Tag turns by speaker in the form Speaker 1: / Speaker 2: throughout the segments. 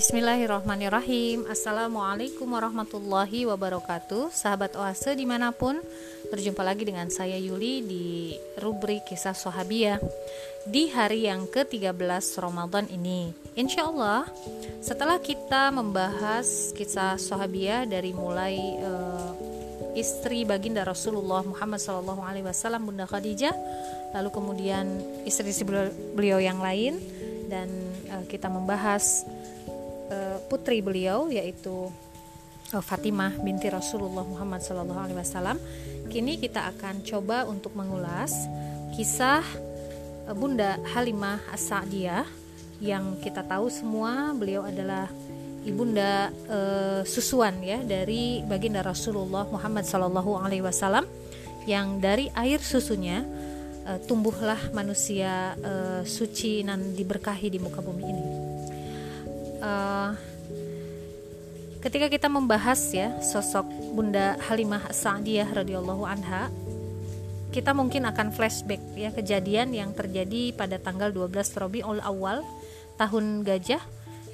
Speaker 1: Bismillahirrahmanirrahim. Assalamualaikum warahmatullahi wabarakatuh. Sahabat Oase di mana pun Berjumpa lagi dengan saya Yuli di rubrik kisah Sohabia Di hari yang ke-13 Ramadan ini Insya Allah setelah kita membahas kisah Sohabia Dari mulai uh, istri baginda Rasulullah Muhammad SAW Bunda Khadijah Lalu kemudian istri-istri beliau yang lain Dan uh, kita membahas putri beliau yaitu eh, Fatimah binti Rasulullah Muhammad Wasallam. Kini kita akan coba untuk mengulas kisah eh, Bunda Halimah As-Sa'diyah. Yang kita tahu semua beliau adalah ibunda e, susuan ya dari baginda Rasulullah Muhammad Sallallahu Alaihi Wasallam. Yang dari air susunya e, tumbuhlah manusia e, suci dan diberkahi di muka bumi ini. Uh, ketika kita membahas ya sosok Bunda Halimah Sa'diyah radhiyallahu anha kita mungkin akan flashback ya kejadian yang terjadi pada tanggal 12 Rabiul Awal tahun gajah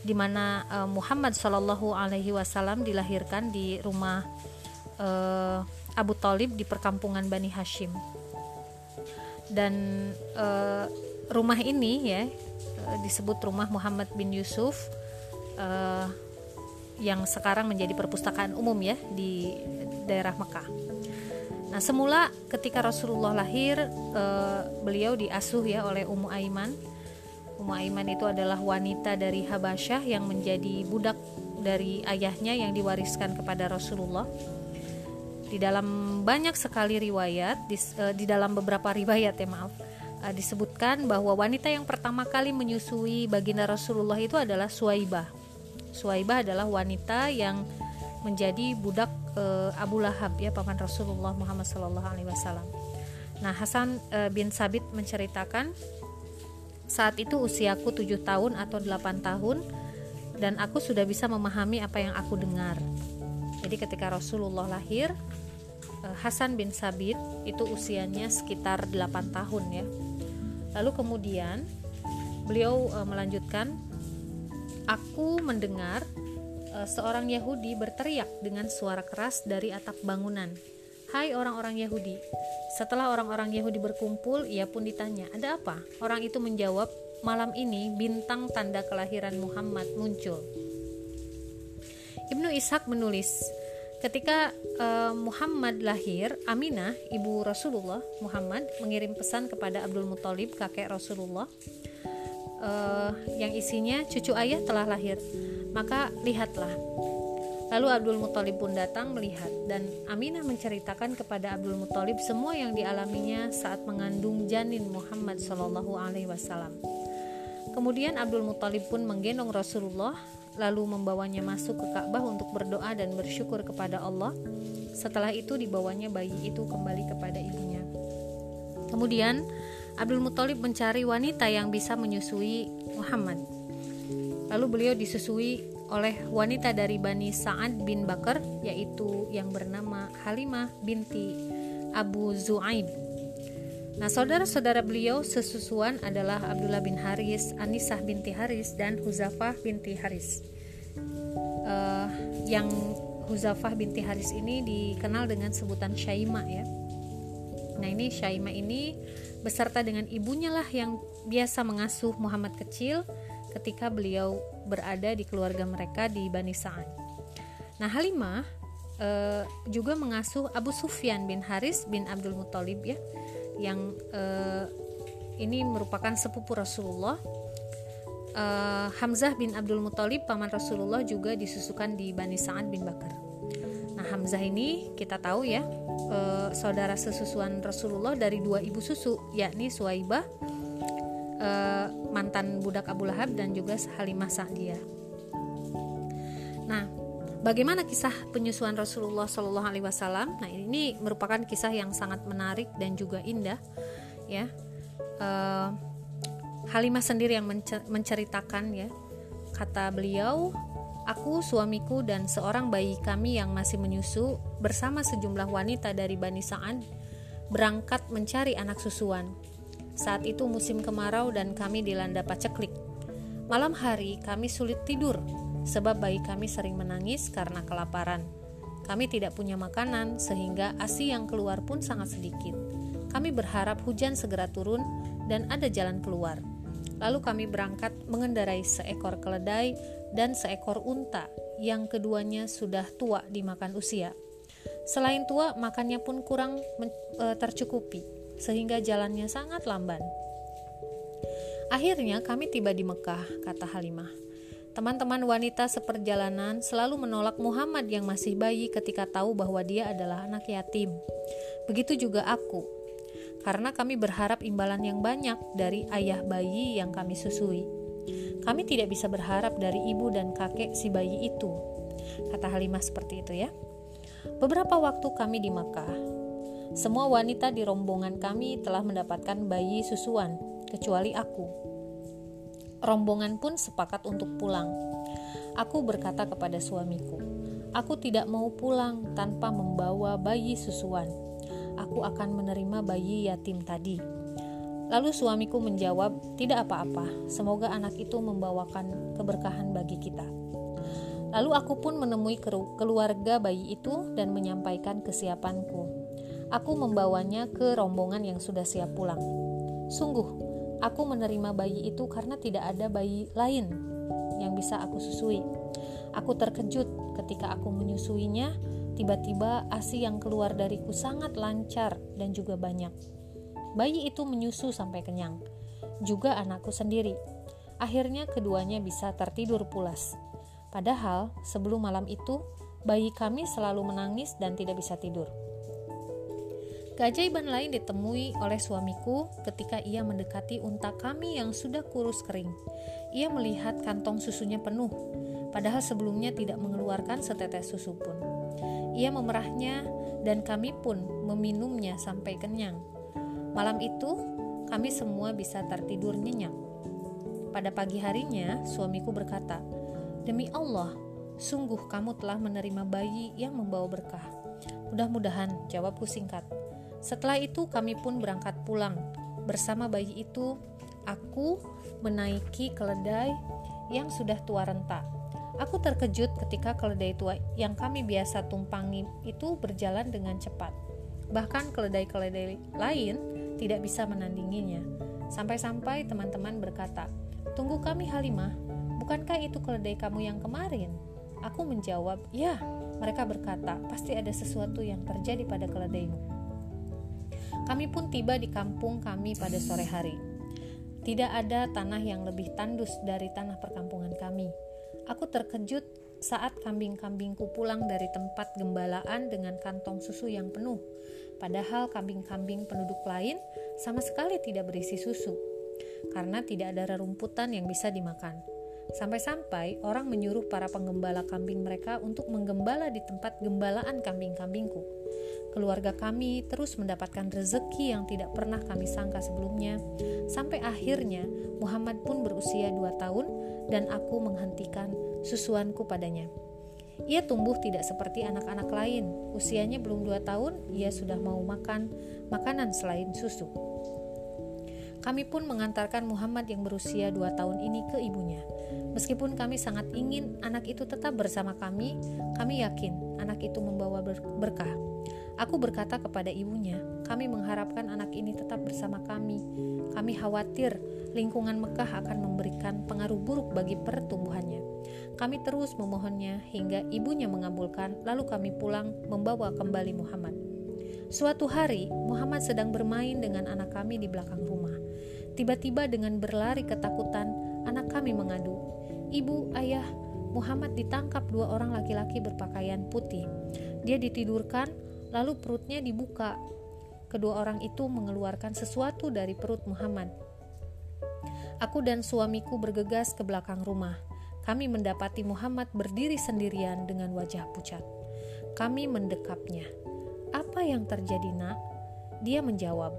Speaker 1: di mana uh, Muhammad Shallallahu alaihi wasallam dilahirkan di rumah uh, Abu Talib di perkampungan Bani Hashim. Dan uh, rumah ini ya disebut rumah Muhammad bin Yusuf uh, yang sekarang menjadi perpustakaan umum ya di daerah Mekah. Nah, semula ketika Rasulullah lahir, uh, beliau diasuh ya oleh Ummu Aiman. Ummu Aiman itu adalah wanita dari Habasyah yang menjadi budak dari ayahnya yang diwariskan kepada Rasulullah. Di dalam banyak sekali riwayat, di, uh, di dalam beberapa riwayat ya maaf, uh, disebutkan bahwa wanita yang pertama kali menyusui baginda Rasulullah itu adalah Suaibah Suwaibah adalah wanita yang menjadi budak e, Abu Lahab ya paman Rasulullah Muhammad Sallallahu Alaihi Wasallam. Nah Hasan e, bin Sabit menceritakan saat itu usiaku 7 tahun atau 8 tahun dan aku sudah bisa memahami apa yang aku dengar. Jadi ketika Rasulullah lahir e, Hasan bin Sabit itu usianya sekitar 8 tahun ya. Lalu kemudian beliau e, melanjutkan Aku mendengar uh, seorang Yahudi berteriak dengan suara keras dari atap bangunan. Hai orang-orang Yahudi. Setelah orang-orang Yahudi berkumpul, ia pun ditanya, "Ada apa?" Orang itu menjawab, "Malam ini bintang tanda kelahiran Muhammad muncul." Ibnu Ishak menulis, Ketika uh, Muhammad lahir, Aminah, ibu Rasulullah Muhammad, mengirim pesan kepada Abdul Muthalib, kakek Rasulullah, uh, yang isinya cucu ayah telah lahir. Maka lihatlah. Lalu Abdul Muthalib pun datang melihat dan Aminah menceritakan kepada Abdul Muthalib semua yang dialaminya saat mengandung janin Muhammad Shallallahu Alaihi Wasallam. Kemudian Abdul Muthalib pun menggendong Rasulullah lalu membawanya masuk ke Ka'bah untuk berdoa dan bersyukur kepada Allah. Setelah itu dibawanya bayi itu kembali kepada ibunya. Kemudian Abdul Muthalib mencari wanita yang bisa menyusui Muhammad. Lalu beliau disusui oleh wanita dari Bani Sa'ad bin Bakar yaitu yang bernama Halimah binti Abu Zu'aib. Nah, saudara-saudara beliau sesusuan adalah Abdullah bin Haris, Anisah binti Haris dan Huzafah binti Haris. Uh, yang Huzafah binti Haris ini dikenal dengan sebutan Syaima ya. Nah, ini Syaima ini beserta dengan ibunya lah yang biasa mengasuh Muhammad kecil ketika beliau berada di keluarga mereka di Bani Sa'ad. Nah, Halimah e, juga mengasuh Abu Sufyan bin Haris bin Abdul Muthalib ya, yang e, ini merupakan sepupu Rasulullah. E, Hamzah bin Abdul Muthalib paman Rasulullah juga disusukan di Bani Sa'ad bin Bakar. Nah, Hamzah ini kita tahu ya e, saudara sesusuan Rasulullah dari dua ibu susu yakni Suwaibah e, mantan budak Abu Lahab dan juga Halimah Sa'diyah. Nah, bagaimana kisah penyusuan Rasulullah Shallallahu Alaihi Wasallam? Nah, ini merupakan kisah yang sangat menarik dan juga indah, ya. E, Halimah sendiri yang menceritakan ya, kata beliau, Aku, suamiku, dan seorang bayi kami yang masih menyusu bersama sejumlah wanita dari Bani Sa'ad berangkat mencari anak susuan. Saat itu musim kemarau dan kami dilanda paceklik. Malam hari kami sulit tidur sebab bayi kami sering menangis karena kelaparan. Kami tidak punya makanan, sehingga ASI yang keluar pun sangat sedikit. Kami berharap hujan segera turun dan ada jalan keluar. Lalu kami berangkat mengendarai seekor keledai dan seekor unta yang keduanya sudah tua dimakan usia. Selain tua, makannya pun kurang e, tercukupi, sehingga jalannya sangat lamban. Akhirnya kami tiba di Mekah, kata Halimah. Teman-teman wanita seperjalanan selalu menolak Muhammad yang masih bayi ketika tahu bahwa dia adalah anak yatim. Begitu juga aku, karena kami berharap imbalan yang banyak dari ayah bayi yang kami susui. Kami tidak bisa berharap dari ibu dan kakek si bayi itu. Kata Halimah seperti itu ya. Beberapa waktu kami di Makkah, semua wanita di rombongan kami telah mendapatkan bayi susuan, kecuali aku Rombongan pun sepakat untuk pulang. Aku berkata kepada suamiku, "Aku tidak mau pulang tanpa membawa bayi susuan. Aku akan menerima bayi yatim tadi." Lalu suamiku menjawab, "Tidak apa-apa, semoga anak itu membawakan keberkahan bagi kita." Lalu aku pun menemui keluarga bayi itu dan menyampaikan kesiapanku. Aku membawanya ke rombongan yang sudah siap pulang. Sungguh, Aku menerima bayi itu karena tidak ada bayi lain yang bisa aku susui. Aku terkejut ketika aku menyusuinya, tiba-tiba ASI yang keluar dariku sangat lancar dan juga banyak. Bayi itu menyusu sampai kenyang, juga anakku sendiri. Akhirnya keduanya bisa tertidur pulas. Padahal sebelum malam itu, bayi kami selalu menangis dan tidak bisa tidur. Keajaiban lain ditemui oleh suamiku ketika ia mendekati unta kami yang sudah kurus kering. Ia melihat kantong susunya penuh, padahal sebelumnya tidak mengeluarkan setetes susu pun. Ia memerahnya dan kami pun meminumnya sampai kenyang. Malam itu, kami semua bisa tertidur nyenyak. Pada pagi harinya, suamiku berkata, "Demi Allah, sungguh kamu telah menerima bayi yang membawa berkah." Mudah-mudahan jawabku singkat. Setelah itu kami pun berangkat pulang. Bersama bayi itu, aku menaiki keledai yang sudah tua renta. Aku terkejut ketika keledai tua yang kami biasa tumpangi itu berjalan dengan cepat. Bahkan keledai-keledai lain tidak bisa menandinginya. Sampai-sampai teman-teman berkata, "Tunggu kami Halimah, bukankah itu keledai kamu yang kemarin?" Aku menjawab, "Ya." Mereka berkata, "Pasti ada sesuatu yang terjadi pada keledaimu." Kami pun tiba di kampung kami pada sore hari. Tidak ada tanah yang lebih tandus dari tanah perkampungan kami. Aku terkejut saat kambing-kambingku pulang dari tempat gembalaan dengan kantong susu yang penuh. Padahal kambing-kambing penduduk lain sama sekali tidak berisi susu, karena tidak ada rerumputan yang bisa dimakan. Sampai-sampai orang menyuruh para penggembala kambing mereka untuk menggembala di tempat gembalaan kambing-kambingku. Keluarga kami terus mendapatkan rezeki yang tidak pernah kami sangka sebelumnya, sampai akhirnya Muhammad pun berusia dua tahun dan aku menghentikan susuanku padanya. Ia tumbuh tidak seperti anak-anak lain. Usianya belum dua tahun, ia sudah mau makan makanan selain susu. Kami pun mengantarkan Muhammad yang berusia dua tahun ini ke ibunya. Meskipun kami sangat ingin anak itu tetap bersama kami, kami yakin anak itu membawa berkah. Aku berkata kepada ibunya, "Kami mengharapkan anak ini tetap bersama kami. Kami khawatir lingkungan Mekah akan memberikan pengaruh buruk bagi pertumbuhannya." Kami terus memohonnya hingga ibunya mengabulkan, lalu kami pulang membawa kembali Muhammad. Suatu hari, Muhammad sedang bermain dengan anak kami di belakang rumah. Tiba-tiba dengan berlari ketakutan, anak kami mengadu, "Ibu, ayah, Muhammad ditangkap dua orang laki-laki berpakaian putih. Dia ditidurkan Lalu perutnya dibuka. Kedua orang itu mengeluarkan sesuatu dari perut Muhammad. Aku dan suamiku bergegas ke belakang rumah. Kami mendapati Muhammad berdiri sendirian dengan wajah pucat. Kami mendekapnya. "Apa yang terjadi, Nak?" Dia menjawab,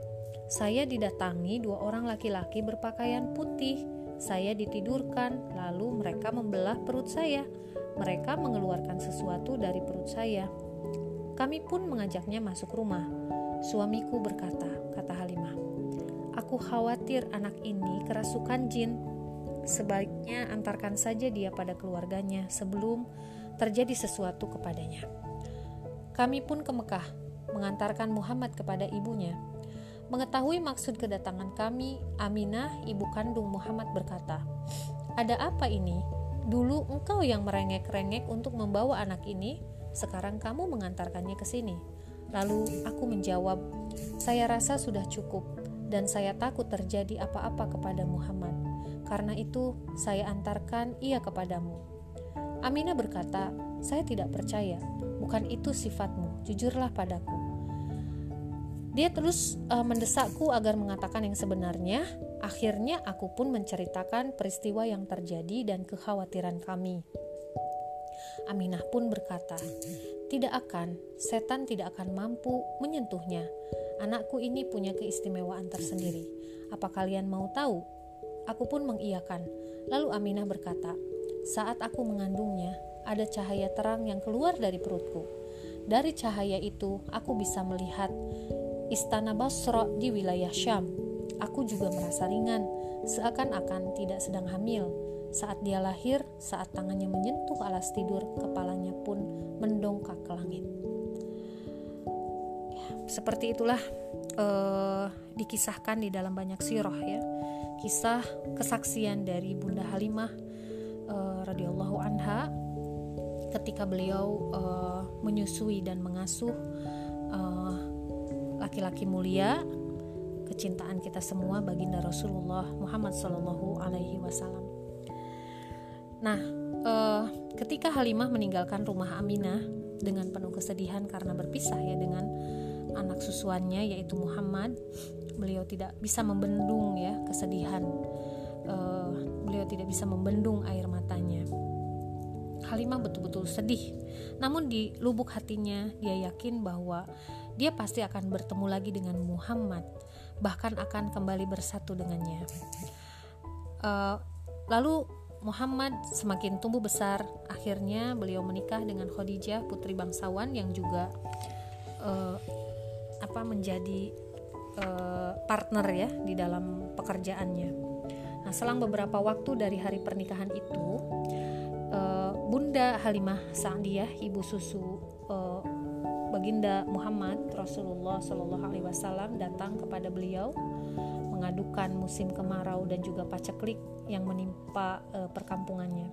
Speaker 1: "Saya didatangi dua orang laki-laki berpakaian putih. Saya ditidurkan, lalu mereka membelah perut saya. Mereka mengeluarkan sesuatu dari perut saya." Kami pun mengajaknya masuk rumah. Suamiku berkata, kata Halimah, Aku khawatir anak ini kerasukan jin. sebaiknya antarkan saja dia pada keluarganya sebelum terjadi sesuatu kepadanya. Kami pun ke Mekah, mengantarkan Muhammad kepada ibunya. Mengetahui maksud kedatangan kami, Aminah, ibu kandung Muhammad berkata, "Ada apa ini? Dulu engkau yang merengek-rengek untuk membawa anak ini, sekarang kamu mengantarkannya ke sini." Lalu aku menjawab, "Saya rasa sudah cukup, dan saya takut terjadi apa-apa kepada Muhammad. Karena itu, saya antarkan ia kepadamu." Aminah berkata, "Saya tidak percaya, bukan itu sifatmu. Jujurlah padaku." Dia terus uh, mendesakku agar mengatakan yang sebenarnya. Akhirnya aku pun menceritakan peristiwa yang terjadi dan kekhawatiran kami. Aminah pun berkata, "Tidak akan, setan tidak akan mampu menyentuhnya. Anakku ini punya keistimewaan tersendiri. Apa kalian mau tahu?" Aku pun mengiyakan. Lalu Aminah berkata, "Saat aku mengandungnya, ada cahaya terang yang keluar dari perutku. Dari cahaya itu, aku bisa melihat istana Basra di wilayah Syam. Aku juga merasa ringan, seakan-akan tidak sedang hamil. Saat dia lahir, saat tangannya menyentuh alas tidur, kepalanya pun mendongkak ke langit. Ya, seperti itulah uh, dikisahkan di dalam banyak sirah ya. Kisah kesaksian dari Bunda Halimah uh, radhiyallahu anha ketika beliau uh, menyusui dan mengasuh uh, laki-laki mulia, kecintaan kita semua baginda Rasulullah Muhammad Shallallahu Alaihi Wasallam. Nah, eh, ketika Halimah meninggalkan rumah Aminah dengan penuh kesedihan karena berpisah ya dengan anak susuannya yaitu Muhammad, beliau tidak bisa membendung ya kesedihan. Eh, beliau tidak bisa membendung air matanya. Halimah betul-betul sedih. Namun di lubuk hatinya dia yakin bahwa dia pasti akan bertemu lagi dengan Muhammad, bahkan akan kembali bersatu dengannya. Uh, lalu Muhammad semakin tumbuh besar, akhirnya beliau menikah dengan Khadijah putri bangsawan yang juga uh, apa menjadi uh, partner ya di dalam pekerjaannya. Nah, selang beberapa waktu dari hari pernikahan itu, uh, Bunda Halimah Sa'diyah, ibu susu uh, Baginda Muhammad Rasulullah Shallallahu Alaihi Wasallam datang kepada beliau mengadukan musim kemarau dan juga paceklik yang menimpa e, perkampungannya.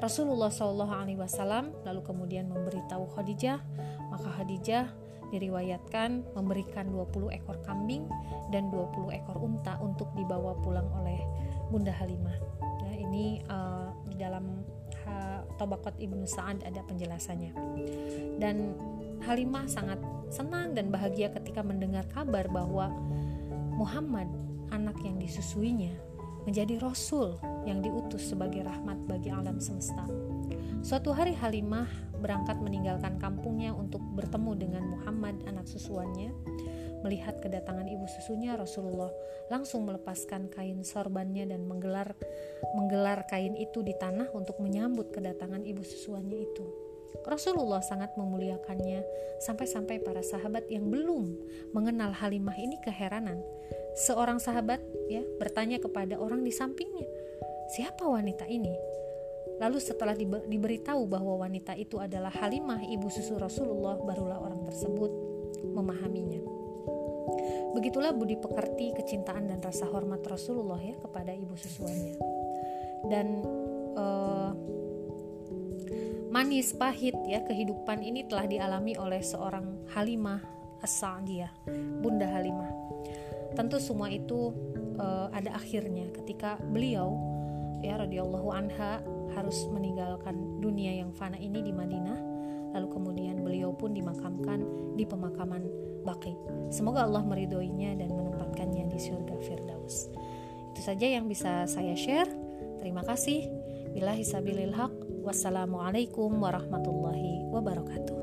Speaker 1: Rasulullah Wasallam lalu kemudian memberitahu Khadijah, maka Khadijah diriwayatkan memberikan 20 ekor kambing dan 20 ekor unta untuk dibawa pulang oleh Bunda Halimah. Nah, ini uh, di dalam Tabaqat Ibnu Sa'ad ada penjelasannya. Dan Halimah sangat senang dan bahagia ketika mendengar kabar bahwa Muhammad, anak yang disusuinya, menjadi rasul yang diutus sebagai rahmat bagi alam semesta. Suatu hari Halimah berangkat meninggalkan kampungnya untuk bertemu dengan Muhammad anak susuannya Melihat kedatangan ibu susunya, Rasulullah langsung melepaskan kain sorbannya dan menggelar menggelar kain itu di tanah untuk menyambut kedatangan ibu susuannya itu. Rasulullah sangat memuliakannya sampai-sampai para sahabat yang belum mengenal Halimah ini keheranan. Seorang sahabat ya bertanya kepada orang di sampingnya, "Siapa wanita ini?" Lalu setelah diberitahu bahwa wanita itu adalah Halimah ibu susu Rasulullah, barulah orang tersebut memahaminya. Begitulah budi pekerti, kecintaan dan rasa hormat Rasulullah ya kepada ibu susuannya. Dan uh, manis pahit ya kehidupan ini telah dialami oleh seorang Halimah As-Sa'diyah, Bunda Halimah. Tentu semua itu uh, ada akhirnya ketika beliau ya radhiyallahu anha harus meninggalkan dunia yang fana ini di Madinah lalu kemudian beliau pun dimakamkan di pemakaman Baqi. Semoga Allah meridhoinya dan menempatkannya di surga Firdaus. Itu saja yang bisa saya share. Terima kasih. Bila hisabilil haq. Wassalamualaikum warahmatullahi wabarakatuh.